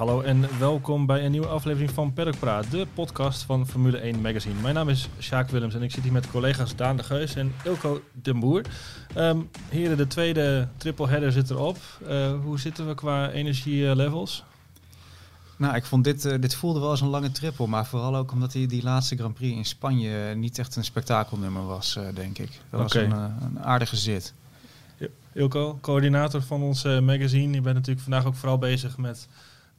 hallo en welkom bij een nieuwe aflevering van Paddock Praat, de podcast van Formule 1 Magazine. Mijn naam is Sjaak Willems en ik zit hier met collega's Daan de Geus en Ilko den Boer. Ehm, heren, de tweede triple header zit erop. Uh, hoe zitten we qua energielevels? Nou, ik vond dit, uh, dit voelde wel als een lange triple, maar vooral ook omdat die, die laatste Grand Prix in Spanje niet echt een spektakelnummer was, uh, denk ik. Dat okay. was een, een aardige zit. Ilko, coördinator van ons magazine. Je bent natuurlijk vandaag ook vooral bezig met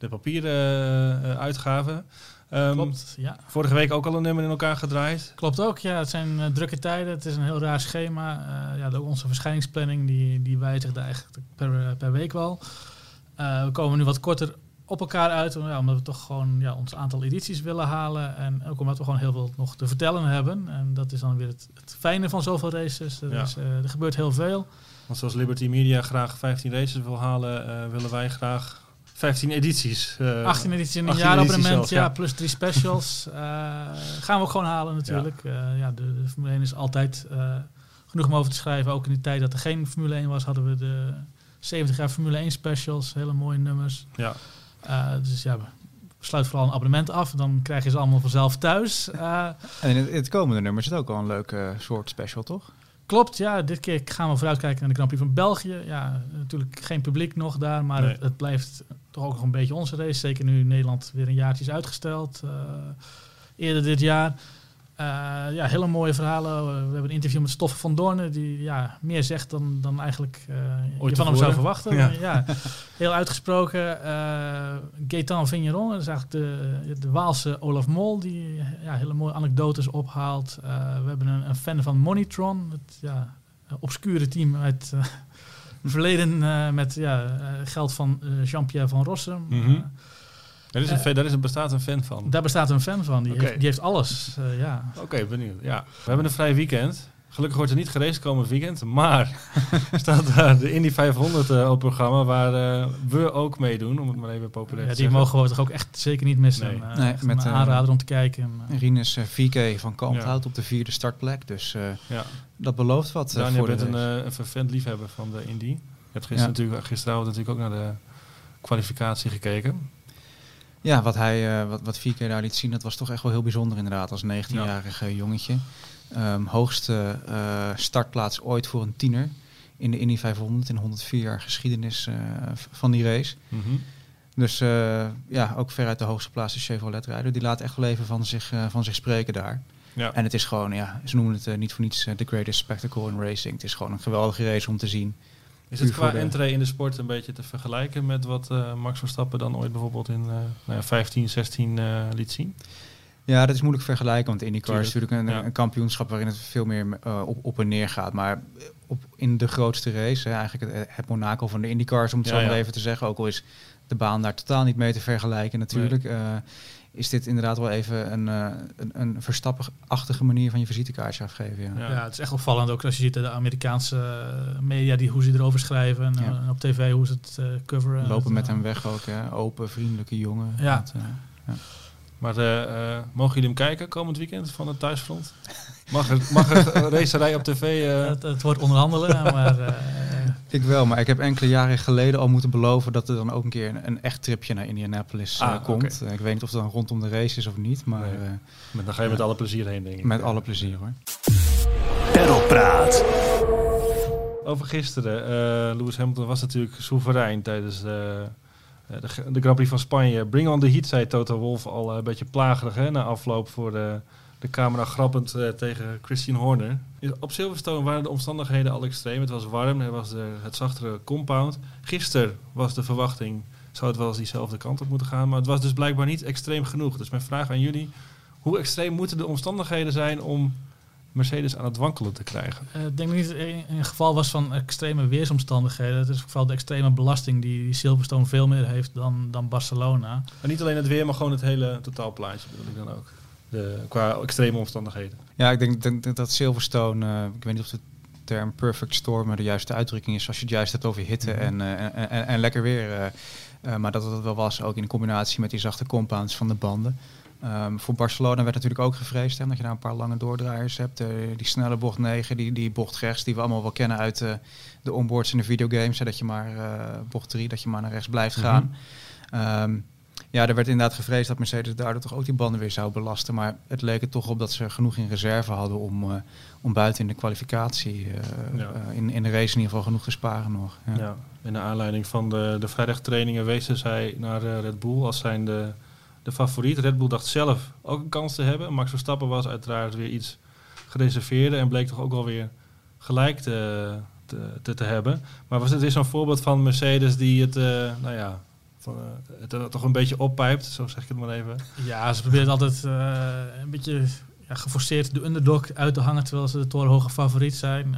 de papieren uh, uitgaven. Um, Klopt, ja. Vorige week ook al een nummer in elkaar gedraaid. Klopt ook, ja. Het zijn uh, drukke tijden. Het is een heel raar schema. Uh, ja, ook onze verschijningsplanning die, die wijzigt eigenlijk per, per week wel. we komen nu wat korter op elkaar uit, ja, omdat we toch gewoon ja, ons aantal edities willen halen. En ook omdat we gewoon heel veel nog te vertellen hebben. En dat is dan weer het, het fijne van zoveel races. Er, ja. is, er gebeurt heel veel. Want zoals Liberty Media graag 15 races wil halen, willen wij graag 15 edities. Uh, 18 edities in een jaarabonnement, ja, plus drie specials. uh, gaan we ook gewoon halen natuurlijk. Ja, uh, ja de, de, Formule 1 is altijd uh, genoeg om over te schrijven. Ook in de tijd dat er geen Formule 1 was, hadden we de 70 jaar Formule 1 specials. Hele mooie nummers. Ja. dus ja, sluit vooral een abonnement af. Dan krijg je ze allemaal vanzelf thuis. en in het, in het komende nummer zit ook al een leuke soort special, toch? Klopt, ja. Dit keer gaan we vooruitkijken naar de Grand Prix van België. Ja, natuurlijk geen publiek nog daar, maar nee. het, het, blijft toch ook nog een beetje onze race. Zeker nu Nederland weer een jaartje is uitgesteld. Uh, eerder dit jaar. Uh, ja, hele mooie verhalen. We hebben een interview met Stoffen van Doornen, die ja, meer zegt dan, dan eigenlijk uh, je van hem zou verwachten. Ja. ja heel uitgesproken. Gaetan Vigneron, dat is eigenlijk de, de Waalse Olaf Mol, die ja, hele mooie anekdotes ophaalt. we hebben een, een, fan van Monitron, het ja, obscure team uit verleden met ja, geld van Jean-Pierre van Rossum. Mm -hmm. Er, is een fan, daar is een, bestaat een fan van. Daar bestaat een fan van. Die, okay. heeft, die heeft, alles. Uh, ja. Oké, okay, benieuwd. Ja. We hebben een vrij weekend. Gelukkig wordt er niet gereisd komend weekend. Maar staat daar de Indy 500 uh, op programma. Waar uh, we ook meedoen. Om het maar even populair ja, te Die zeggen. mogen we toch ook echt zeker niet missen. Nee. Uh, nee met een aanrader om te kijken. Rinus VK van Kalmthout ja. op de vierde startplek. Dus ja. dat belooft wat. Daniel, voor je bent een, een vervent liefhebber van de Indy. Je hebt gisteren natuurlijk, gisteravond natuurlijk ook naar de kwalificatie gekeken. Ja, wat hij, uh, wat, wat vier keer daar liet zien, dat was toch echt wel heel bijzonder inderdaad, als 19-jarig ja. jongetje. Um, hoogste uh, startplaats ooit voor een tiener in de Indy 500 in 104 jaar geschiedenis uh, van die race. Mm -hmm. Dus ja, ook veruit de hoogste plaats de Chevrolet-rijder. Die laat echt wel even van zich, van zich spreken daar. Ja. En het is gewoon, ja, ze noemen het niet voor niets the greatest spectacle in racing. Het is gewoon een geweldige race om te zien. Is het qua entree in de sport een beetje te vergelijken met wat uh, Max Verstappen dan ooit bijvoorbeeld in uh, nou ja, 15, 16 uh, liet zien? Ja, dat is moeilijk vergelijken, want IndyCar is natuurlijk een, ja. een, kampioenschap waarin het veel meer uh, op, op en neer gaat. Maar op, in de grootste race, hè, eigenlijk het, het Monaco van de IndyCars, om het ja, zo maar even te zeggen, ook al is de baan daar totaal niet mee te vergelijken natuurlijk. Nee is dit inderdaad wel even een, uh, een, een verstappenachtige manier van je visitekaartje afgeven. Ja. Ja. ja. het is echt opvallend ook als je ziet de Amerikaanse media die hoe ze erover schrijven en, ja. en op tv hoe ze het uh, coveren. Lopen het, met hem weg ook, hè? open, vriendelijke jongen. Ja. Dat, uh, ja. Maar mogen jullie hem kijken komend weekend van het thuisfront? Mag er, mag er racerij op tv? Het, het, wordt onderhandelen, maar... Ik wel, maar ik heb enkele jaren geleden al moeten beloven dat er dan ook een keer een, een echt tripje naar Indianapolis ah, uh, komt. Okay. ik weet niet of het dan rondom de race is of niet, maar... Nee. Uh, maar dan ga je met alle plezier heen, denk ik. Met alle plezier, hoor. Perlpraat. Over gisteren. Uh, Lewis Hamilton was natuurlijk soeverein tijdens de, de, Grand Prix van Spanje. Bring on the heat, zei Toto Wolff al een beetje plagerig hè, na afloop voor de de camera grappend uh, tegen Christian Horner. Op Silverstone waren de omstandigheden al extreem. Het was warm, er was de, het zachtere compound. Gisteren was de verwachting, zou het wel eens diezelfde kant op moeten gaan. Maar het was dus blijkbaar niet extreem genoeg. Dus mijn vraag aan jullie, hoe extreem moeten de omstandigheden zijn om Mercedes aan het wankelen te krijgen? Uh, ik denk niet dat het in een geval was van extreme weersomstandigheden. Het is vooral de extreme belasting die, die Silverstone veel meer heeft dan, dan Barcelona. Maar niet alleen het weer, maar gewoon het hele totaalplaatje bedoel ik dan ook. De, qua extreme omstandigheden. Ja, ik denk, denk dat Silverstone, uh, ik weet niet of de term perfect storm de juiste uitdrukking is als je het juist hebt over hitte mm -hmm. en, uh, en, en, lekker weer. Uh, maar dat het wel was, ook in combinatie met die zachte compounds van de banden. Um, voor Barcelona werd natuurlijk ook gevreesd hè, dat je daar een paar lange doordraaiers hebt. Uh, die snelle bocht 9, die, die bocht rechts, die we allemaal wel kennen uit uh, de onboards in de videogames. Hè, dat je maar uh, bocht 3, dat je maar naar rechts blijft mhm. gaan. um, ja, er werd inderdaad gevreesd dat Mercedes daardoor toch ook die banden weer zou belasten. Maar het leek er toch op dat ze genoeg in reserve hadden om, om buiten in de kwalificatie, ja. in, in de race in ieder geval genoeg te sparen nog. Ja, ja in de aanleiding van de, de vrijdagtrainingen wezen zij naar Red Bull als zijn de de favoriet. Red Bull dacht zelf ook een kans te hebben. Max Verstappen was uiteraard weer iets gereserveerder en bleek toch ook wel weer gelijk te, te, te, hebben. Maar was het weer zo'n voorbeeld van Mercedes die het, nou ja, van, uh, het uh, toch een beetje oppijpt, zo zeg ik het maar even. Ja, ze proberen altijd een beetje ja, geforceerd de underdog uit te hangen terwijl ze de torenhoge favoriet zijn.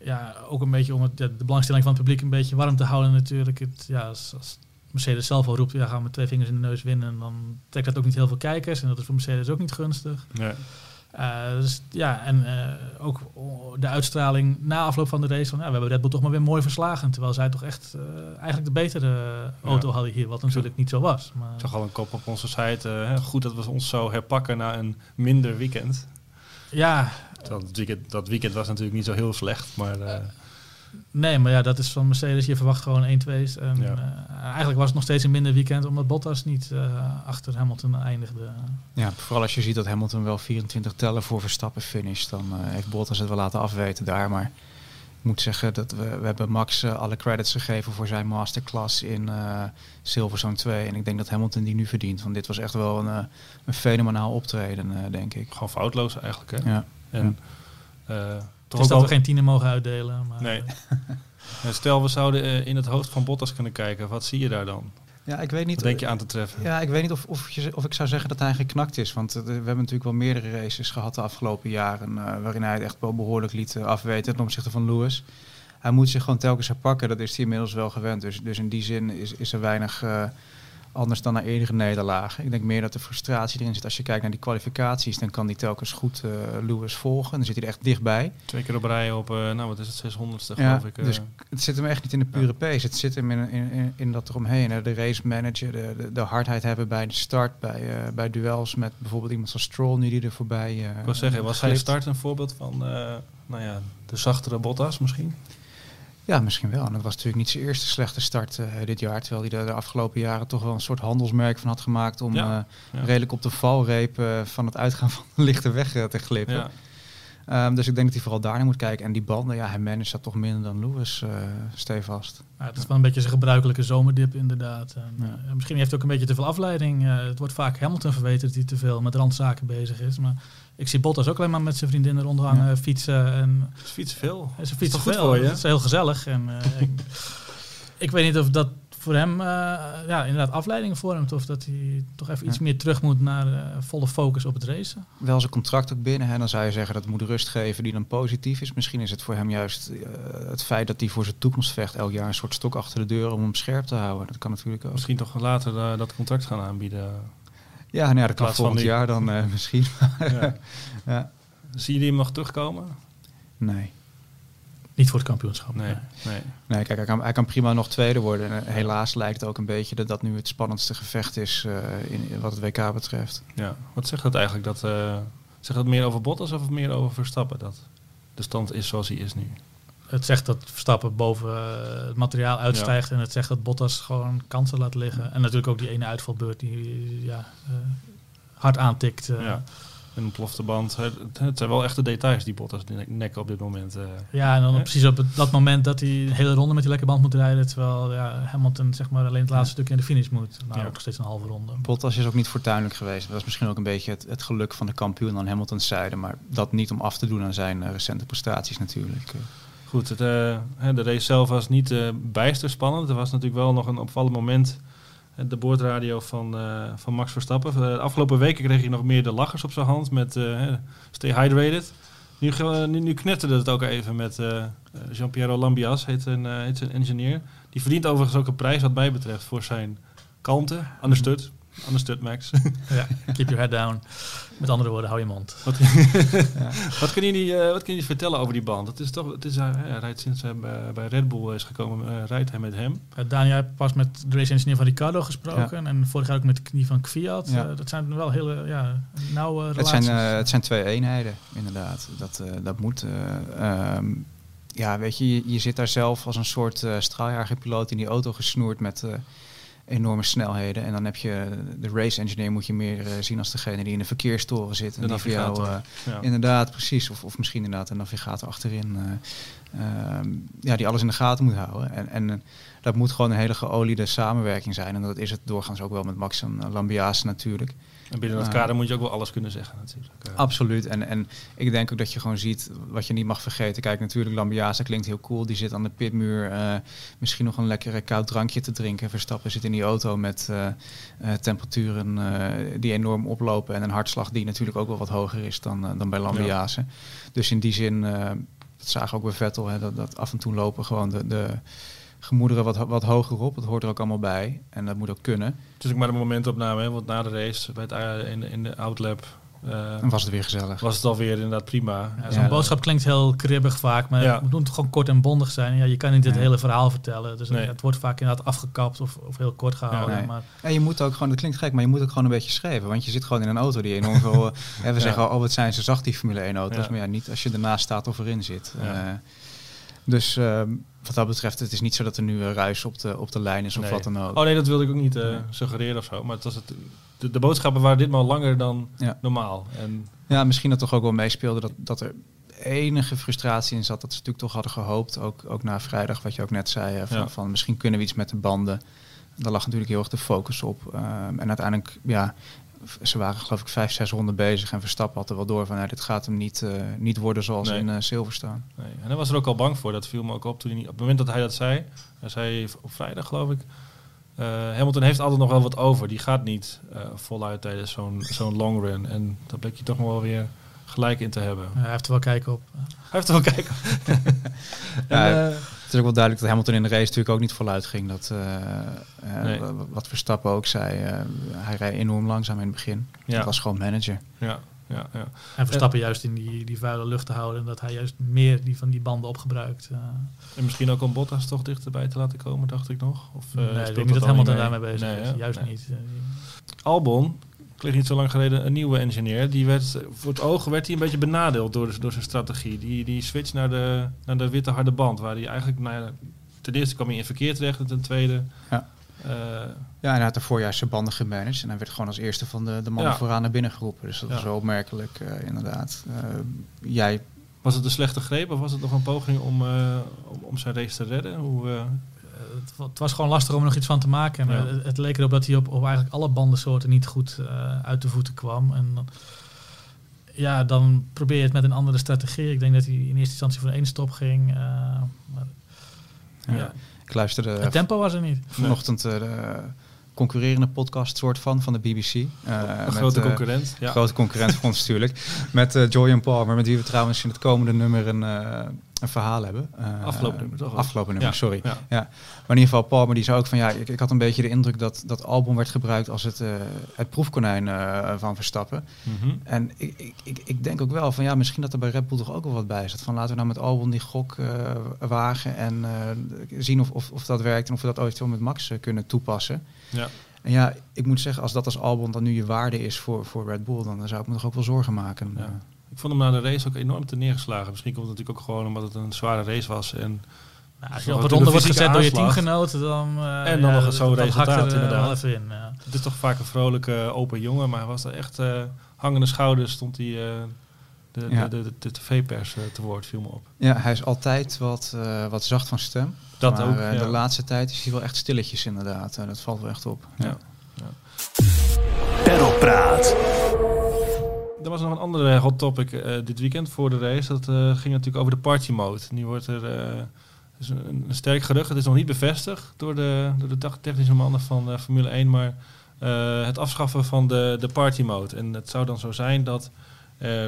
ja, ook een beetje om het, de belangstelling van het publiek een beetje warm te houden natuurlijk. Het, ja, als, als Mercedes zelf al roept, ja, gaan we met twee vingers in de neus winnen, dan trekt dat ook niet heel veel kijkers. En dat is voor Mercedes ook niet gunstig. Nee. Uh, dus ja, en uh, ook de uitstraling na afloop van de race van ja, we hebben Red Bull toch maar weer mooi verslagen. Terwijl zij toch echt uh, eigenlijk de betere auto hadden hier, wat natuurlijk niet zo was. Maar ik zag al een kop op onze site. goed dat we ons zo herpakken na een minder weekend. Ja. Dat weekend, dat weekend was natuurlijk niet zo heel slecht, maar... Nee, maar ja, dat is van Mercedes. Je verwacht gewoon 1-2's. En uh, eigenlijk was het nog steeds een minder weekend, omdat Bottas niet uh, achter Hamilton eindigde. Ja, vooral als je ziet dat Hamilton wel 24 tellen voor Verstappen finish, dan uh, heeft Bottas het wel laten afweten daar. Maar ik moet zeggen dat we, we hebben Max alle credits gegeven voor zijn masterclass in Silverstone 2. En ik denk dat Hamilton die nu verdient. Want dit was echt wel een, een fenomenaal optreden, denk ik. Gewoon foutloos eigenlijk, hè? Ja. En, toch dat we geen tienen mogen uitdelen. Maar nee. Stel, we zouden uh, in het hoofd van Bottas kunnen kijken. Wat zie je daar dan? Ja, ik weet niet. Wat denk je aan te treffen? Ja, ik weet niet of, of, je, of ik zou zeggen dat hij geknakt is. Want uh, we hebben natuurlijk wel meerdere races gehad de afgelopen jaren. Uh, waarin hij het echt wel behoorlijk liet afweten ten opzichte van Lewis. Hij moet zich gewoon telkens herpakken. Dat is hij inmiddels wel gewend. Dus, dus in die zin is, is er weinig anders dan naar eerdere nederlagen. Ik denk meer dat de frustratie erin zit. Als je kijkt naar die kwalificaties, dan kan die telkens goed uh, Lewis volgen. Dan zit hij er echt dichtbij. Twee keer op rij op, uh, nou wat is het, 600ste ja, geloof ik. Uh. Dus het zit hem echt niet in de pure pace. Het zit hem in, in, in, in dat eromheen. De race manager, de, de, de, hardheid hebben bij de start, bij, bij duels met bijvoorbeeld iemand zoals Stroll, nu die er voorbij Ik wil zeggen, was zijn start een voorbeeld van nou ja, de zachtere Bottas misschien? Ja, misschien wel. En dat was natuurlijk niet zijn eerste slechte start uh, dit jaar. Terwijl hij er de afgelopen jaren toch wel een soort handelsmerk van had gemaakt om ja, uh, redelijk op de valreep uh, van het uitgaan van de lichte weg te glippen. Ja. Um, dus ik denk dat hij vooral daarnaar moet kijken. En die banden, ja, hij managt dat toch minder dan Lewis, stevast. Ja, het is wel een beetje zijn gebruikelijke zomerdip inderdaad. En, misschien heeft hij ook een beetje te veel afleiding. het wordt vaak Hamilton verweten dat hij te veel met randzaken bezig is. Maar ik zie Bottas ook alleen maar met zijn vriendinnen rondhangen, ja. fietsen. En, ze fietsen veel. En ze fietsen veel. Voor je? Het is heel gezellig. En, uh, ik, ik, weet niet of dat voor hem uh, ja, inderdaad afleiding vormt. Of dat hij toch even iets meer terug moet naar uh, volle focus op het racen. Wel zijn contract ook binnen. Hè, dan zou je zeggen dat moet rust geven die dan positief is. Misschien is het voor hem juist het feit dat hij voor zijn toekomst vecht. Elk jaar een soort stok achter de deur om hem scherp te houden. Dat kan natuurlijk ook. Misschien toch later dat contract gaan aanbieden. Ja, nou ja dat kan volgend jaar dan uh, misschien. ja. ja. Zie je hem nog terugkomen? Nee. Niet voor het kampioenschap. Nee, nee. nee kijk, hij kan, hij kan prima nog tweede worden. En eh, helaas lijkt het ook een beetje dat dat nu het spannendste gevecht is uh, in, wat het WK betreft. Ja, wat zegt dat eigenlijk? Dat, uh, zegt dat meer over Bottas of meer over Verstappen? Dat de stand is zoals hij is nu? Het zegt dat Verstappen boven uh, het materiaal uitstijgt. En het zegt dat Bottas gewoon kansen laat liggen. En natuurlijk ook die ene uitvalbeurt die ja, uh, hard aantikt. Uh. Ja. Een plofte band. Het, zijn wel echte details die Bottas nek op dit moment. ja, en dan precies op dat moment dat hij een hele ronde met die lekke band moet rijden. Terwijl ja, Hamilton zeg maar alleen het laatste stuk in de finish moet. Nou, ja. ook nog steeds een halve ronde. Bottas is ook niet fortuinlijk geweest. Dat was misschien ook een beetje het, het geluk van de kampioen aan Hamilton's zijde. Maar dat niet om af te doen aan zijn recente prestaties natuurlijk. Goed, uh, de race zelf was niet uh, bijster spannend. Er was natuurlijk wel nog een opvallend moment. De boordradio van, uh, van Max Verstappen. De afgelopen weken kreeg hij nog meer de lachers op zijn hand met Stay Hydrated. Nu, nu, nu, knetterde het ook even met Jean-Pierre Lambias, heet een engineer. Die verdient overigens ook een prijs wat mij betreft voor zijn kalmte, understood. Understood, Max. ja, keep your head down. Met andere woorden, hou je mond. Wat, ja. wat kunnen jullie, uh, wat kun je vertellen over die band? Het is toch, het is, uh, hij rijdt sinds hij bij Red Bull is gekomen, uh, rijdt hij met hem. Daniel heeft pas met de race engineer van Ricardo gesproken. En vorig jaar ook met die van Kviat. dat zijn wel hele ja, nauwe relaties. Het zijn, het zijn twee eenheden, inderdaad. Dat, dat moet. Um, ja, weet je, je, je, zit daar zelf als een soort uh, straaljagerpiloot in die auto gesnoerd met uh, enorme snelheden. En dan heb je de race engineer moet je meer uh, zien als degene die in de verkeerstoren zit. En de die voor jou, ja. inderdaad, precies. Of, of misschien inderdaad een navigator achterin. Ehm, ja, die alles in de gaten moet houden. En, en dat moet gewoon een hele geoliede samenwerking zijn. En dat is het doorgaans ook wel met Max en Lambiase natuurlijk. En binnen dat kader moet je ook wel alles kunnen zeggen natuurlijk. Absoluut. En, en ik denk ook dat je gewoon ziet wat je niet mag vergeten. Kijk, natuurlijk Lambiase klinkt heel cool. Die zit aan de pitmuur uh, misschien nog een lekkere koud drankje te drinken. Verstappen zit in die auto met temperaturen die enorm oplopen. En een hartslag die natuurlijk ook wel wat hoger is dan, dan bij Lambiase. Dus in die zin, dat zagen we ook bij Vettel, hè, dat, dat af en toe lopen gewoon de... de gemoederen wat, wat hoger op. Dat hoort er ook allemaal bij. En dat moet ook kunnen. Het ook maar een momentopname, hè? want na de race bij het, in, in de outlap... Uh, en was het weer gezellig. Was het alweer inderdaad prima. Ja, Zo'n boodschap klinkt heel kribbig vaak, maar ja. het moet gewoon kort en bondig zijn. Ja, je kan niet het hele verhaal vertellen. Dus het wordt vaak inderdaad afgekapt of, of heel kort gehouden. Nee. Maar ja, je moet ook gewoon, dat klinkt gek, maar je moet ook gewoon een beetje schrijven. Want je zit gewoon in een auto die enorm veel... we zeggen, oh wat zijn ze zacht die Formule 1 auto's. Maar ja, niet als je ernaast staat of erin zit. Uh, dus... Uh, wat dat betreft, het is niet zo dat er nu een ruis op de, op de lijn is of wat dan ook. Oh nee, dat wilde ik ook niet uh, suggereren of zo. Maar het was het, de, de boodschappen waren ditmaal langer dan normaal. En ja, misschien dat toch ook wel meespeelde dat, dat er enige frustratie in zat. Dat ze natuurlijk toch hadden gehoopt, ook, ook na vrijdag, wat je ook net zei, van, van misschien kunnen we iets met de banden. Daar lag natuurlijk heel erg de focus op. Um, en uiteindelijk, ja, ze waren geloof ik vijf, zes ronden bezig en Verstappen had er wel door van nou, dit gaat hem niet, uh, niet worden zoals in uh, Silverstone. Nee. En hij was er ook al bang voor, dat viel me ook op toen hij, op het moment dat hij dat zei, hij zei op vrijdag geloof ik, uh, Hamilton heeft altijd nog wel wat over. Die gaat niet voluit tijdens zo'n zo'n long run. En daar bleek je toch nog wel weer gelijk in te hebben. Hij heeft er wel kijken op. Hij heeft er wel kijken op. en, is ook wel duidelijk dat Hamilton in de race natuurlijk ook niet voluit ging. Dat, uh, Wat Verstappen ook zei, uh, hij rijdt enorm langzaam in het begin. Ja. Dat was gewoon manager. Ja. Ja, ja. En Verstappen juist in die, die vuile lucht te houden. En dat hij juist meer die van die banden opgebruikt. En misschien ook om Bottas toch dichterbij te laten komen, dacht ik nog. Of, nee, ik denk niet dat Hamilton daarmee bezig is. Juist niet. Albon kreeg niet zo lang geleden een nieuwe engineer. Die werd, voor het oog werd hij een beetje benadeeld door, door zijn strategie. Die, die switch naar de, naar de witte harde band. Waar hij eigenlijk, nou ja, ten eerste kwam hij in verkeer terecht. En ten tweede... Ja. Uh, ja, en hij had de voorjaar zijn banden gemanaged. En hij werd gewoon als eerste van de, de mannen vooraan naar binnen geroepen. Dus dat was wel opmerkelijk, uh, inderdaad. Uh, jij... Was het een slechte greep of was het nog een poging om, om, om, zijn race te redden? Hoe, het, was gewoon lastig om er nog iets van te maken. En het, het, leek erop dat hij op, op eigenlijk alle bandensoorten niet goed uh, uit de voeten kwam. En dan, ja, dan probeer je het met een andere strategie. Ik denk dat hij in eerste instantie voor één stop ging. Uh, maar, ja. Ik luisterde... Het tempo was er niet. Vanochtend... Uh, concurrerende podcast soort van, van de BBC. Uh, een grote concurrent. Ja. Grote concurrent voor ons natuurlijk. Met uh, Joy Palmer, met wie we trouwens in het komende nummer een, een verhaal hebben. Uh, afgelopen nummer toch? Afgelopen nummer, sorry. Ja. ja. Maar in ieder geval, Paul, maar die zei ook van ja, ik, ik had een beetje de indruk dat dat album werd gebruikt als het, uh, het proefkonijn uh, van Verstappen. Mm -hmm. En ik, ik, ik, ik, denk ook wel van ja, misschien dat er bij Red Bull toch ook wel wat bij zat. Van laten we nou met album die gok wagen en zien of, of, of dat werkt en of we dat ooit wel met Max kunnen toepassen. Ja. En ja, ik moet zeggen, als dat als album dan nu je waarde is voor, voor Red Bull, dan zou ik me toch ook wel zorgen maken. Ja. Ik vond hem na de race ook enorm te neergeslagen. Misschien komt het natuurlijk ook gewoon omdat het een zware race was. En nou, als je op een ronde wordt gezet door je teamgenoten, dan... Uh, en dan ja, nog zo'n resultaat, er, inderdaad. Even in, ja. Het is toch vaak een vrolijke, open jongen, maar hij was er echt uh, hangende schouders, stond hij... Uh, de, ja. de, de, de tv-pers te woord viel me op. Ja, hij is altijd wat, wat zacht van stem. Dat maar, ook. Ja. De laatste tijd is hij wel echt stilletjes inderdaad. dat valt wel echt op. Ja. Ja. Perlpraat. Er was nog een andere hot topic uh, dit weekend voor de race. Dat uh, ging natuurlijk over de party mode. Nu wordt er uh, is een, sterk gerucht. Het is nog niet bevestigd door de, door de technische mannen van Formule 1. Maar het afschaffen van de, de party mode. En het zou dan zo zijn dat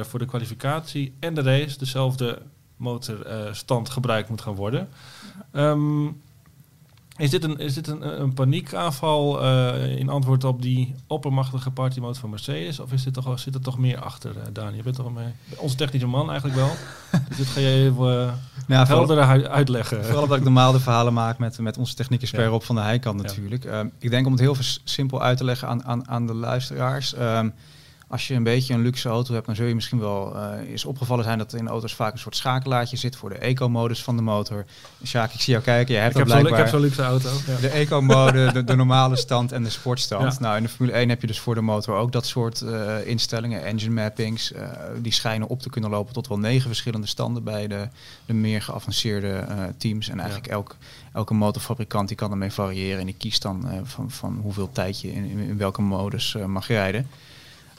voor de kwalificatie en de race dezelfde motorstand gebruikt moet gaan worden. Um, Is dit een, is dit een, een paniekaanval uh, in antwoord op die oppermachtige partymode van Mercedes? Of is dit toch, zit er toch meer achter, uh? Je bent toch mee, onze technische man eigenlijk wel. dus dit ga je even uh, helder uitleggen. Vooral omdat ik normaal de verhalen maak met, met onze technicus ja. op van de Heikant natuurlijk. Ja. ik denk om het heel simpel uit te leggen aan, aan, aan de luisteraars. Um, als je een beetje een luxe auto hebt, dan zul je misschien wel uh, eens opgevallen zijn dat er in auto's vaak een soort schakelaartje zit voor de eco-modus van de motor. Sjaak, ik zie jou kijken. Je hebt ik, heb blijkbaar ik heb zo'n luxe auto. Ja. De eco-mode, de, de, normale stand en de sportstand. Nou, in de Formule 1 heb je dus voor de motor ook dat soort uh, instellingen, engine mappings. Uh, die schijnen op te kunnen lopen tot wel negen verschillende standen bij de, de meer geavanceerde teams. En eigenlijk elk, elke motorfabrikant die kan ermee variëren en die kiest dan van, van hoeveel tijd je in, in, in welke modus mag rijden.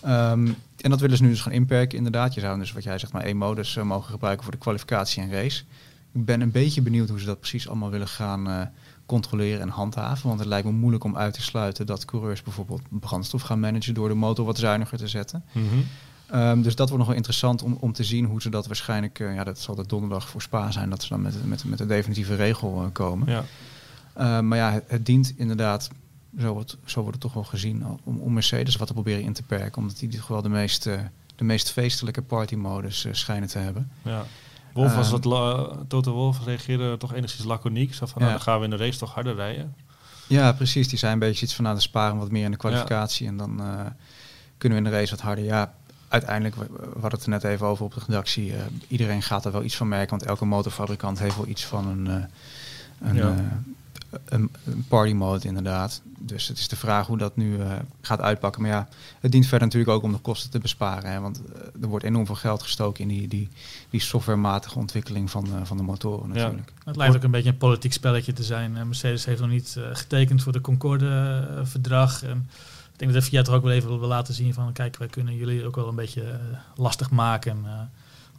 Um, en dat willen ze nu dus gaan inperken, inderdaad. Je zou dus, wat jij zegt, maar één modus uh, mogen gebruiken voor de kwalificatie en race. Ik ben een beetje benieuwd hoe ze dat precies allemaal willen gaan uh, controleren en handhaven. Want het lijkt me moeilijk om uit te sluiten dat coureurs bijvoorbeeld brandstof gaan managen door de motor wat zuiniger te zetten. Mm -hmm. um, dus dat wordt nog wel interessant om, om te zien hoe ze dat waarschijnlijk, uh, ja, dat zal de donderdag voor Spa zijn, dat ze dan met, met, met de definitieve regel komen. Ja. Uh, maar ja, het, het, dient inderdaad zo wordt, zo wordt het toch wel gezien om, om Mercedes wat te proberen in te perken. Omdat die toch wel de meest, de meest feestelijke partymodus uh, schijnen te hebben. Ja. Wolf was wat Toto Wolf reageerde toch enigszins laconiek. Zo van, nou, dan gaan we in de race toch harder rijden. Ja, precies. Die zijn een beetje iets van, nou, dan sparen wat meer in de kwalificatie. En dan uh, kunnen we in de race wat harder. Ja, uiteindelijk, we hadden het er net even over op de redactie. iedereen gaat er wel iets van merken. Want elke motorfabrikant heeft wel iets van een... een ja een, party mode inderdaad. Dus het is de vraag hoe dat nu uh, gaat uitpakken. Maar ja, het dient verder natuurlijk ook om de kosten te besparen. Hè, want uh, er wordt enorm veel geld gestoken in die, die, die softwarematige ontwikkeling van, uh, van de motoren natuurlijk. Ja. Het lijkt ook een beetje een politiek spelletje te zijn. Mercedes heeft nog niet getekend voor de Concorde-verdrag. en ik denk dat de Fiat er ook wel even wil laten zien van... kijk, wij kunnen jullie ook wel een beetje lastig maken...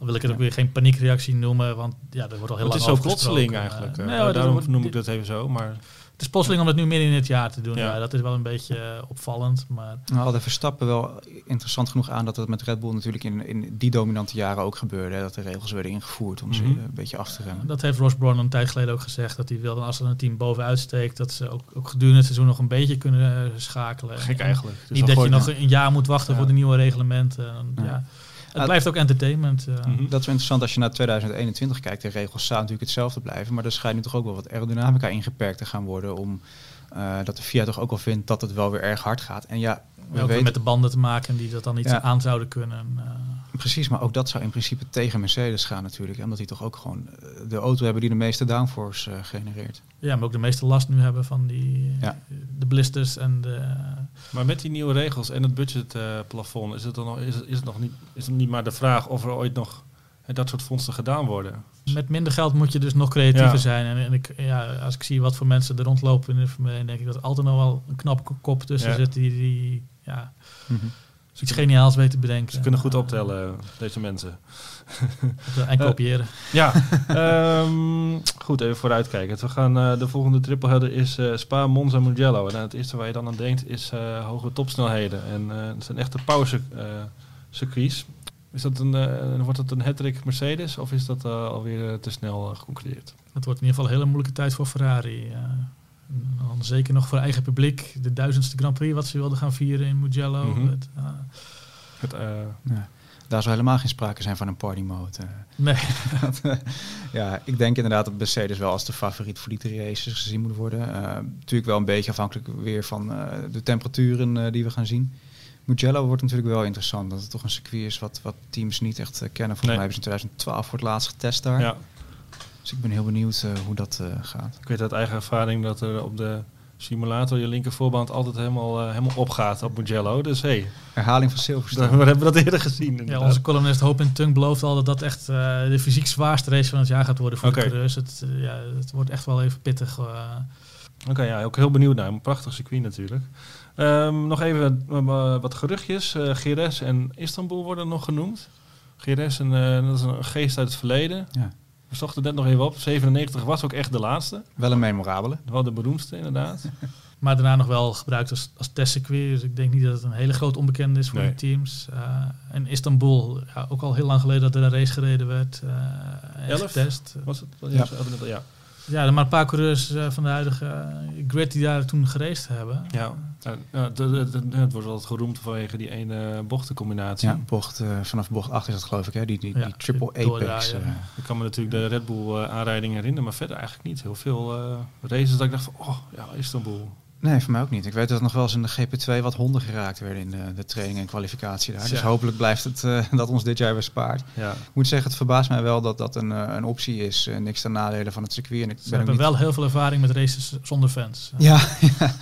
Dan wil ik het ook weer geen paniekreactie noemen, want ja, er wordt al heel lang Het is zo plotseling eigenlijk. Uh, nee, daarom noem ik dat even zo. Maar het is plotseling om het nu midden in het jaar te doen. Ja. dat is wel een beetje uh, opvallend. Maar... Nou, de Verstappen wel interessant genoeg aan dat het met Red Bull natuurlijk in, in die dominante jaren ook gebeurde. Hè, dat de regels werden ingevoerd om mm -hmm. ze een beetje af te remmen. Dat heeft Ross Brown een tijd geleden ook gezegd. Dat hij wilde als er een team bovenuit steekt, dat ze ook, ook gedurende het seizoen nog een beetje kunnen schakelen. Gek eigenlijk. Niet dat je nog een jaar moet wachten voor de nieuwe reglementen. ja. Het blijft ook entertainment. Uh. Dat is interessant als je naar 2021 kijkt. De regels zouden natuurlijk hetzelfde blijven. Maar er schijnt nu toch ook wel wat aerodynamica ingeperkt te gaan worden. Om uh, dat de Fiat toch ook wel vindt dat het wel weer erg hard gaat. En ja, we weten met de banden te maken die dat dan niet ja. aan zouden kunnen. Precies, maar ook dat zou in principe tegen Mercedes gaan natuurlijk. Omdat die toch ook gewoon de auto hebben die de meeste downforce genereert. Ja, maar ook de meeste last nu hebben van die ja. de blisters en de maar met die nieuwe regels en het budgetplafond is het dan nog, is het, is het nog niet, is het niet maar de vraag of er ooit nog dat soort fondsen gedaan worden. Met minder geld moet je dus nog creatiever zijn. En, en, ik, ja, als ik zie wat voor mensen er rondlopen in de Formule denk ik dat er altijd nog wel een knap kop tussen zit die, die ja, mm -hmm. Iets geniaals weet te bedenken. Ze kunnen goed optellen, deze mensen. en kopiëren. Uh, ja, um, goed, even vooruitkijken. We gaan, uh, de volgende tripleheader is uh, Spa, Monza, Mugello. En het eerste waar je dan aan denkt is hoge topsnelheden. En het zijn echte power circuits. Is dat een, wordt dat een hattrick Mercedes of is dat alweer te snel geconcludeerd? Het wordt in ieder geval een hele moeilijke tijd voor Ferrari. Dan zeker nog voor eigen publiek. De duizendste Grand Prix wat ze wilden gaan vieren in Mugello. Mm -hmm. het, het, ja daar zou helemaal geen sprake zijn van een party mode. Nee. ja, ik denk inderdaad dat Mercedes wel als de favoriet voor die races gezien moet worden. Uh, natuurlijk wel een beetje afhankelijk weer van uh, de temperaturen uh, die we gaan zien. Mugello wordt natuurlijk wel interessant, dat het toch een circuit is wat, wat teams niet echt kennen. Volgens nee. mij hebben ze in 2012 voor het laatst getest daar. Ja. Dus ik ben heel benieuwd hoe dat gaat. Ik weet uit eigen ervaring dat er op de simulator je linker voorband altijd helemaal, uh, helemaal opgaat op Mugello. Dus hey. Herhaling van Silverstone. We hebben dat eerder gezien. Ja, onze columnist Hoop in Tung belooft al dat dat echt uh, de fysiek zwaarste race van het jaar gaat worden voor okay. de coureurs. Het, uh, ja, het wordt echt wel even pittig. Oké, okay, ja, ook heel benieuwd naar. Een prachtig circuit natuurlijk. Um, nog even wat geruchtjes. Gires en Istanbul worden nog genoemd. Gires, en, dat is een geest uit het verleden. Ja. We zochten net nog even op. 97 was ook echt de laatste. Wel een memorabele. Wel de beroemdste, inderdaad. maar daarna nog wel gebruikt als, als testcircuit. Dus ik denk niet dat het een hele groot onbekende is voor nee. de teams. Uh, en Istanbul, ja, ook al heel lang geleden dat er een race gereden werd. Uh, Elf? Getest. Was het? Ja. ja. Ja, maar een paar coureurs van de huidige grid die daar toen gereisd hebben. Ja, het, het, wordt altijd geroemd vanwege die ene bochtencombinatie. Ja, bocht, vanaf bocht 8 is dat geloof ik, hè? Die, die, die triple apex. Ik kan me natuurlijk de Red Bull aanrijding herinneren, maar verder eigenlijk niet. Heel veel races dat ik dacht van, oh ja, Istanbul. Nee, voor mij ook niet. Ik weet dat nog wel eens in de GP2 wat honden geraakt werden in de, de training en kwalificatie daar. Dus hopelijk blijft het uh, dat ons dit jaar weer spaart. Ja. Ik moet zeggen, het verbaast mij wel dat dat een, uh, een optie is. Uh, niks ten nadelen van het circuit. En ik Ze hebben wel heel veel ervaring met races zonder fans. Ja, ja.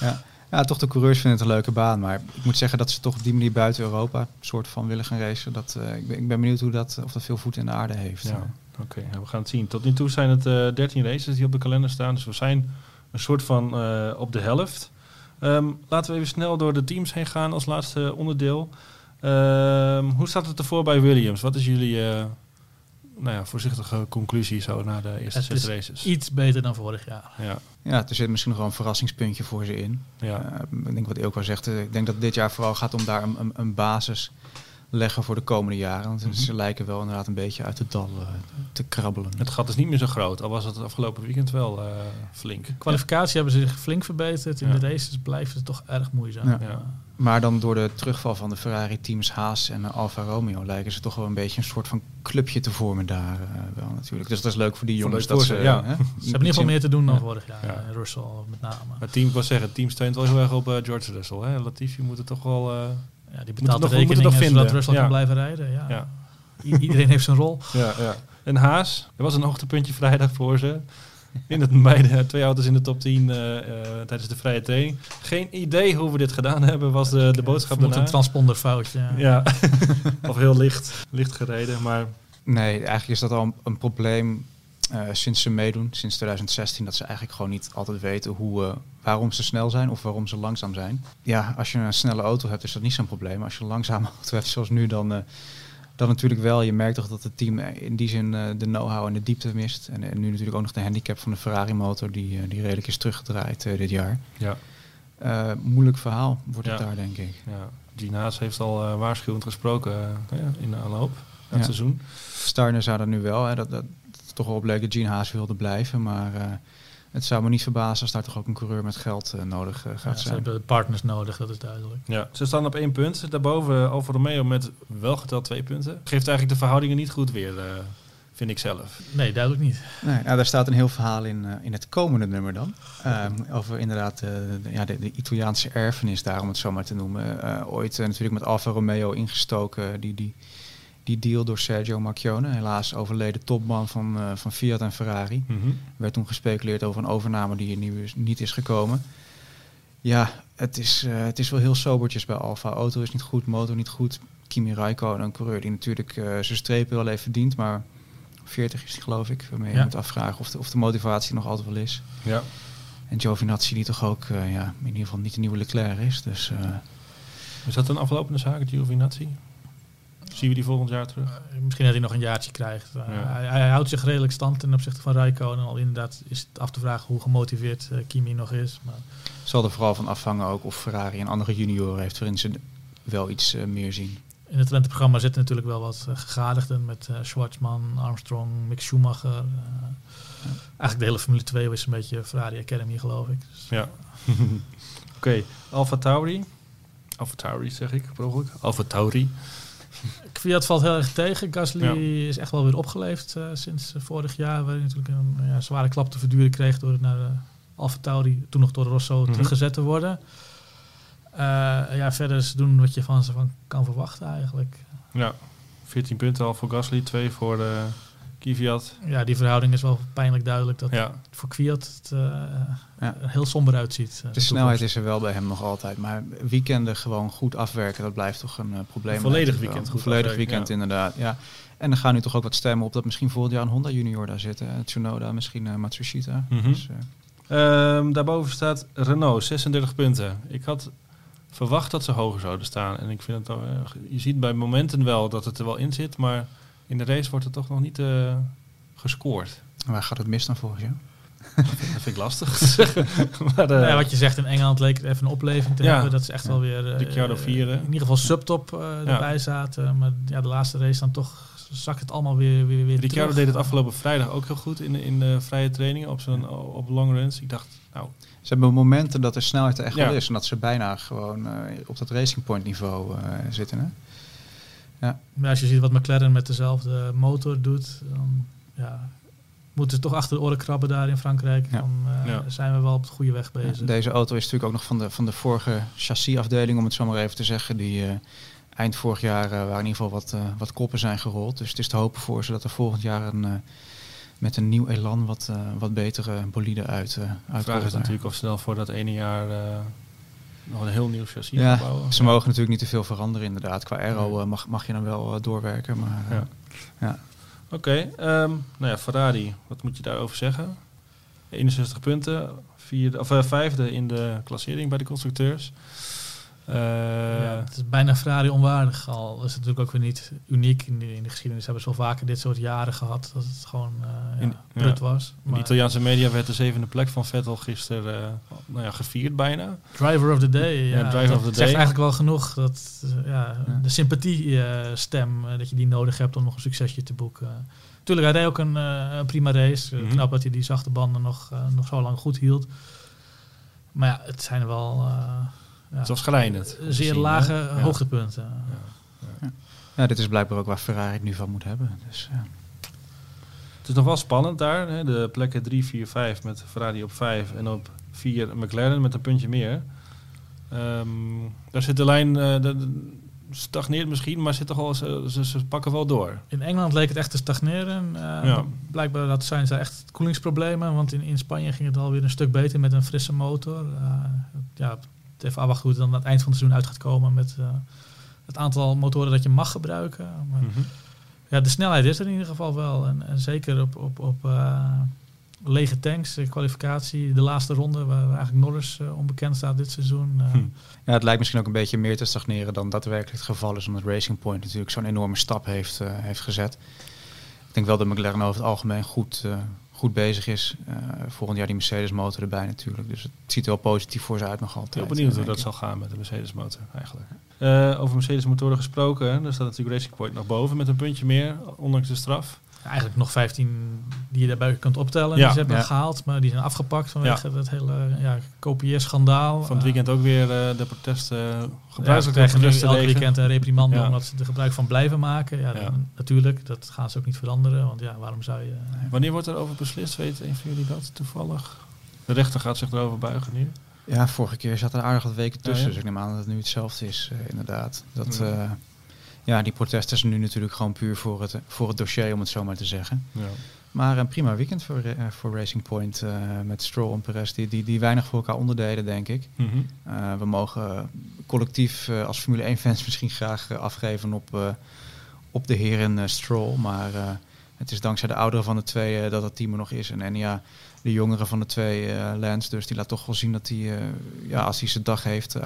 ja. ja. toch de coureurs vinden het een leuke baan. Maar ik moet zeggen dat ze toch op die manier buiten Europa soort van willen gaan racen. Dat, ik, ben, ik ben benieuwd hoe dat, of dat veel voet in de aarde heeft. Ja. Oké, we gaan het zien. Tot nu toe zijn het 13 races die op de kalender staan. Dus we zijn een soort van uh, op de helft. Um, laten we even snel door de teams heen gaan als laatste onderdeel. Um, hoe staat het ervoor bij Williams? Wat is jullie uh, nou ja, voorzichtige conclusie zo na de eerste zes races? Iets beter dan vorig jaar. Ja. ja, er zit misschien nog wel een verrassingspuntje voor ze in. Ja. Uh, ik denk wat Ilko zegt. Ik denk dat dit jaar vooral gaat om daar een, een, een basis leggen voor de komende jaren. Want mhm. ze lijken wel inderdaad een beetje uit het dal uh, te krabbelen. Het gat is niet meer zo groot, al was het het afgelopen weekend wel uh, flink. Kwalificatie hebben ze zich flink verbeterd. In de races blijft het toch erg moeizaam. Ja. Maar dan door de terugval van de Ferrari-teams Haas en Alfa Romeo lijken ze toch wel een beetje een soort van clubje te vormen daar uh, wel natuurlijk. Dus dat is leuk voor die jongens. Dat ze, ze hebben in ieder geval meer te doen dan vorig jaar. Ja. Russell met name. Maar team, ik zeggen, team steunt wel heel erg op George Russell. Hè? Latifi moet het toch wel ja, die betaalt de rekeningen nog vinden. zodat Rusland kan blijven rijden. Ja. ja. iedereen heeft zijn rol. Ja, ja. En Haas, er was een hoogtepuntje vrijdag voor ze. In het beide twee auto's in de top 10 uh, uh, tijdens de vrije training. Geen idee hoe we dit gedaan hebben, was de, de boodschap daarna. een transponderfoutje. Ja, of heel licht, licht gereden, maar... Nee, eigenlijk is dat al een probleem uh, sinds ze meedoen, sinds 2016, dat ze eigenlijk gewoon niet altijd weten hoe, uh, waarom ze snel zijn of waarom ze langzaam zijn. Ja, als je een snelle auto hebt, is dat niet zo'n probleem. Als je een langzame auto hebt, zoals nu, dan, uh, dan natuurlijk wel. Je merkt toch dat het team in die zin de know-how en de diepte mist. En, en, nu natuurlijk ook nog de handicap van de Ferrari-motor, die, die redelijk is teruggedraaid dit jaar. Ja. moeilijk verhaal wordt het daar, denk ik. Ja. Gina's heeft al waarschuwend gesproken in de aanloop. Het ja. seizoen. Starner zou dat nu wel. Hè, dat, dat, toch wel bleek dat Gene Haas wilde blijven. Maar uh, het zou me niet verbazen als daar toch ook een coureur met geld uh, nodig uh, gaat ja, zijn. Ze hebben partners nodig, dat is duidelijk. Ja, ze staan op één punt. Daarboven Alfa Romeo met wel geteld twee punten. Geeft eigenlijk de verhoudingen niet goed weer, vind ik zelf. Nee, duidelijk niet. Nee, nou, daar staat een heel verhaal in, in het komende nummer dan. Ehm, over inderdaad de, ja, de, de, Italiaanse erfenis, daar om het zo maar te noemen. ooit natuurlijk met Alfa Romeo ingestoken, die... die die deal door Sergio Marchione, helaas overleden topman van, uh, van Fiat en Ferrari. Mm -hmm. werd toen gespeculeerd over een overname die er nu niet is gekomen. Ja, het is, uh, het is wel heel sobertjes bij Alfa. Auto is niet goed, motor niet goed. Kimi Raikkonen, een coureur die natuurlijk uh, zijn strepen wel even verdient, maar 40 is hij geloof ik. Waarmee je moet afvragen of de, of de motivatie nog altijd wel is. Ja. En Giovinazzi die toch ook ja, in ieder geval niet de nieuwe Leclerc is. Dus, is dat een aflopende zaak, Giovinazzi? Zien we die volgend jaar terug? Uh, misschien dat hij nog een jaartje krijgt. Uh, hij, hij, houdt zich redelijk stand ten opzichte van Rijkonen. Al inderdaad is het af te vragen hoe gemotiveerd uh, Kimi nog is. Maar Zal er vooral van afhangen ook of Ferrari een andere junioren heeft waarin ze wel iets meer zien. In het talentenprogramma zitten natuurlijk wel wat gegadigden met Schwartzman, Armstrong, Mick Schumacher. Ja. Eigenlijk de hele Formule 2 is een beetje Ferrari Academy geloof ik. Dus, ja. Oké, okay. Alfa Tauri. Alfa Tauri zeg ik, per ongeluk. Alfa Tauri. Kwiat valt heel erg tegen. Gasly is echt wel weer opgeleefd uh, sinds uh, vorig jaar. Waar hij natuurlijk een ja, zware klap te verduren kreeg door naar de Alfa Tauri, toen nog door Rosso, mm -hmm. teruggezet te worden. Uh, ja, verder doen wat je van ze van kan verwachten eigenlijk. Ja, 14 punten al voor Gasly, 2 voor de Kvyat. Ja, die verhouding is wel pijnlijk duidelijk dat ja. voor Kvyat het uh, ja. heel somber uitziet. Uh, de snelheid is er wel bij hem nog altijd, maar weekenden gewoon goed afwerken, dat blijft toch een uh, probleem. Een volledig weekend. Een volledig weekend ja. inderdaad, ja. En dan gaan nu toch ook wat stemmen op dat misschien volgend jaar een Honda junior daar zitten. Tsunoda, misschien Matsushita. Mm -hmm. dus, um, daarboven staat Renault, 36 punten. Ik had verwacht dat ze hoger zouden staan. En ik vind het, je ziet bij momenten wel dat het er wel in zit, maar in de race wordt er toch nog niet uh, gescoord. Waar gaat het mis dan volgens jou? Dat vind, ik lastig maar, uh, ja, wat je zegt, in Engeland leek het even een opleving te ja, hebben. Dat is echt wel weer... Uh, vierde. in ieder geval subtop erbij zaten. Maar ja, de laatste race dan toch zakt het allemaal weer, weer, weer Ricciardo deed het afgelopen vrijdag ook heel goed in de, in de vrije trainingen op, zijn, op long runs. Ik dacht, nou... Ze hebben momenten dat de snelheid er echt wel is en dat ze bijna gewoon uh, op dat Racing Point niveau uh, zitten. Hè? Ja. Maar als je ziet wat McLaren met dezelfde motor doet, dan ja, moeten ze toch achter de oren krabben daar in Frankrijk. Dan uh, zijn we wel op de goede weg bezig. deze auto is natuurlijk ook nog van de, van de vorige chassisafdeling, om het zo maar even te zeggen. Die eind vorig jaar waar in ieder geval wat, wat koppen zijn gerold. Dus het is te hopen voor ze dat er volgend jaar een met een nieuw elan wat, uh, wat betere bolide uit. Uh, de vraag is natuurlijk of snel voor dat ene jaar uh, nog een heel nieuw chassis ja, bouwen. Ze mogen natuurlijk niet te veel veranderen inderdaad. Qua aero mag, mag je dan wel doorwerken. Maar, ja. ja. Oké, okay, um, nou ja, Ferrari, wat moet je daarover zeggen? 61 punten, vierde, of, vijfde in de klassering bij de constructeurs. Uh, ja, het is bijna Ferrari onwaardig al. Dat is natuurlijk ook weer niet uniek. In de, in de geschiedenis hebben ze wel vaker dit soort jaren gehad. Dat het gewoon uh, ja, in, was. In de Italiaanse media werd de zevende plek van Vettel gisteren uh, nou ja, gevierd bijna. Driver of the day. Ja, driver of the day. zegt eigenlijk wel genoeg. Dat, ja, De sympathie stem dat je die nodig hebt om nog een succesje te boeken. Tuurlijk, hij ook een, een prima race. Mm -hmm. Knap dat hij die zachte banden nog, nog zo lang goed hield. Maar ja, het zijn wel ja. Het was geleidend. Zeer lage hoogtepunten. Ja. ja. dit is blijkbaar ook waar Ferrari het nu van moet hebben. Dus, Het is nog wel spannend daar. Hè? De plekken 3, 4, 5 met Ferrari op 5 en op 4 McLaren met een puntje meer. Um, daar zit de lijn, uh, de, stagneert misschien, maar zit toch al, ze, ze, ze, pakken wel door. In Engeland leek het echt te stagneren. Uh, ja. Blijkbaar dat zijn ze echt koelingsproblemen, want in, in Spanje ging het alweer een stuk beter met een frisse motor. Uh, ja, even afwachten hoe het dan aan het eind van het seizoen uit gaat komen met uh, het aantal motoren dat je mag gebruiken. Maar, mm -hmm. Ja, de snelheid is er in ieder geval wel. En, en zeker op, op, op uh, lege tanks, de kwalificatie, de laatste ronde, waar, eigenlijk Norris uh, onbekend staat dit seizoen. Hm. Ja, het lijkt misschien ook een beetje meer te stagneren dan daadwerkelijk het geval is, omdat Racing Point natuurlijk zo'n enorme stap heeft, heeft gezet. Ik denk wel dat McLaren over het algemeen goed, goed bezig is. Uh, volgend jaar die Mercedes motor erbij natuurlijk. Dus het ziet er wel positief voor ze uit nog altijd. Heel benieuwd hoe dat zal gaan met de Mercedes motor eigenlijk. Uh, over Mercedes motoren gesproken. Daar staat natuurlijk Racing Point nog boven met een puntje meer, ondanks de straf eigenlijk nog 15 die je daarbij kunt optellen. Die ze hebben gehaald, maar die zijn afgepakt vanwege ja. dat hele ja, kopieerschandaal. Van het weekend ook weer uh, de protesten. Uh, gebruik ja, krijgen nu elk weekend een reprimande omdat ze er gebruik van blijven maken. Ja, dan, natuurlijk, dat gaan ze ook niet veranderen. Want ja, waarom zou je... Wanneer wordt er over beslist? Weet een van jullie dat toevallig? De rechter gaat zich erover buigen nu. Ja, vorige keer zat er aardig wat weken tussen. Dus ik neem aan dat het nu hetzelfde is, uh, inderdaad. Dat ja, die protesten zijn nu natuurlijk gewoon puur voor het, voor het dossier, om het zo maar te zeggen. Ja. Maar een prima weekend voor, uh, voor Racing Point uh, met Stroll en Perez, die, die, die weinig voor elkaar onderdeden, denk ik. Mm -hmm. uh, we mogen collectief als Formule 1-fans misschien graag afgeven op, op de heren Stroll. Maar het is dankzij de ouderen van de twee dat het team er nog is. En, en ja, de jongere van de twee, Lance, dus die laat toch wel zien dat hij, ja, als hij zijn dag heeft,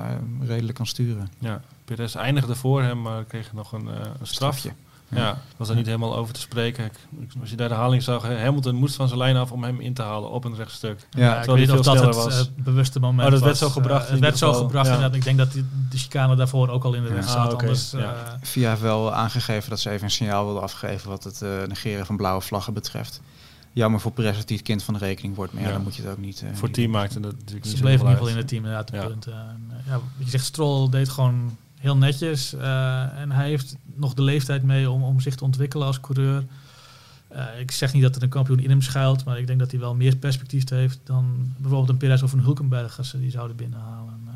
redelijk kan sturen. Ja, Perez eindigde voor hem, maar kreeg nog een, uh, een strafje. Ja. was er niet helemaal over te spreken. Als je daar de haling zag, Hamilton moest van zijn lijn af om hem in te halen op een rechtstuk. Ja, ik weet niet of dat het was. Uh, bewuste moment oh, dat was. werd zo gebracht. Uh, het werd zo gebracht. Ja. Ik denk dat die, de chicane daarvoor ook al in de recht zat. Ah, okay. anders, ja. Via heeft wel aangegeven dat ze even een signaal wilden afgeven wat het negeren van blauwe vlaggen betreft jammer voor Perez dat hij het kind van de rekening wordt. Maar ja, dan moet je het ook niet... Uh, voor team maakte dat natuurlijk Ze bleven in ieder geval in het team inderdaad de ja. punten. En, uh, ja, je zegt, Stroll deed gewoon heel netjes. Uh, en hij heeft nog de leeftijd mee om, om zich te ontwikkelen als coureur. Uh, ik zeg niet dat er een kampioen in hem schuilt, maar ik denk dat hij wel meer perspectief heeft dan bijvoorbeeld een Perez of een Hulkenberg als ze die zouden binnenhalen. Uh,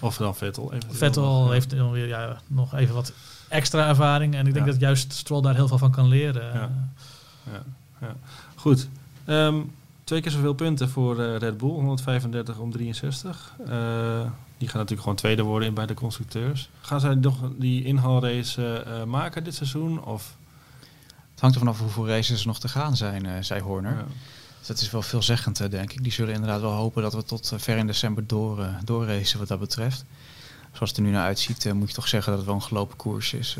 of dan Vettel. Vettel ja. heeft weer ja, nog even wat extra ervaring en ik denk ja. dat juist Stroll daar heel veel van kan leren. Ja. Ja. Goed. Um, twee keer zoveel punten voor Red Bull, 135 om 63. Die gaan natuurlijk gewoon tweede worden in bij de constructeurs. Gaan zij nog die inhaalrace uh, maken dit seizoen? Of? Het hangt er vanaf hoeveel races er nog te gaan zijn, zei Horner. Ja. Dus dat is wel veelzeggend, denk ik. Die zullen inderdaad wel hopen dat we tot ver in december door, doorracen wat dat betreft. Zoals het er nu naar uitziet, moet je toch zeggen dat het wel een gelopen koers is.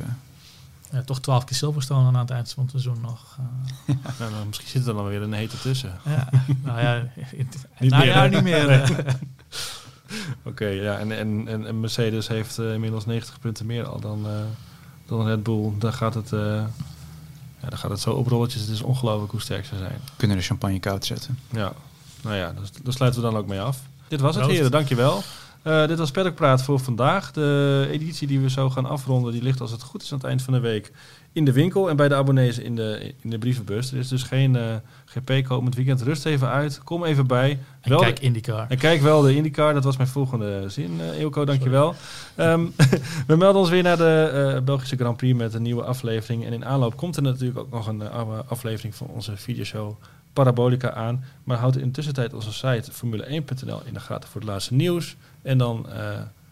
Ja, toch twaalf keer Silverstone aan het eind van het seizoen nog. Uh. Ja, nou, misschien zit er dan weer een hete tussen. Ja, nou ja, niet nou, meer. Ja, niet meer. Oké, ja. En, en, en, Mercedes heeft uh, inmiddels 90 punten meer al dan, uh, dan Red Bull. Daar gaat het uh, ja, dan gaat het zo op rolletjes. Het is ongelooflijk hoe sterk ze zijn. Kunnen de champagne koud zetten. Ja, nou ja, daar sluiten we dan ook mee af. Dit was het, heren. Dankjewel. Uh, dit was Paddockpraat voor vandaag. De editie die we zo gaan afronden, die ligt als het goed is aan het eind van de week in de winkel en bij de abonnees in de, in de brievenbus. Er is dus geen uh, eh, GP komend weekend. Rust even uit. Kom even bij. En wel kijk IndyCar. En kijk wel de IndyCar. Dat was mijn volgende zin, uh, Eelco. Dankjewel. Um, we melden ons weer naar de uh, Belgische Grand Prix met een nieuwe aflevering. En in aanloop komt er natuurlijk ook nog een aflevering van onze videoshow Parabolica aan. Maar houd in de tussentijd onze site formule1.nl in de gaten voor het laatste nieuws. En dan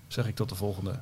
zeg ik tot de volgende.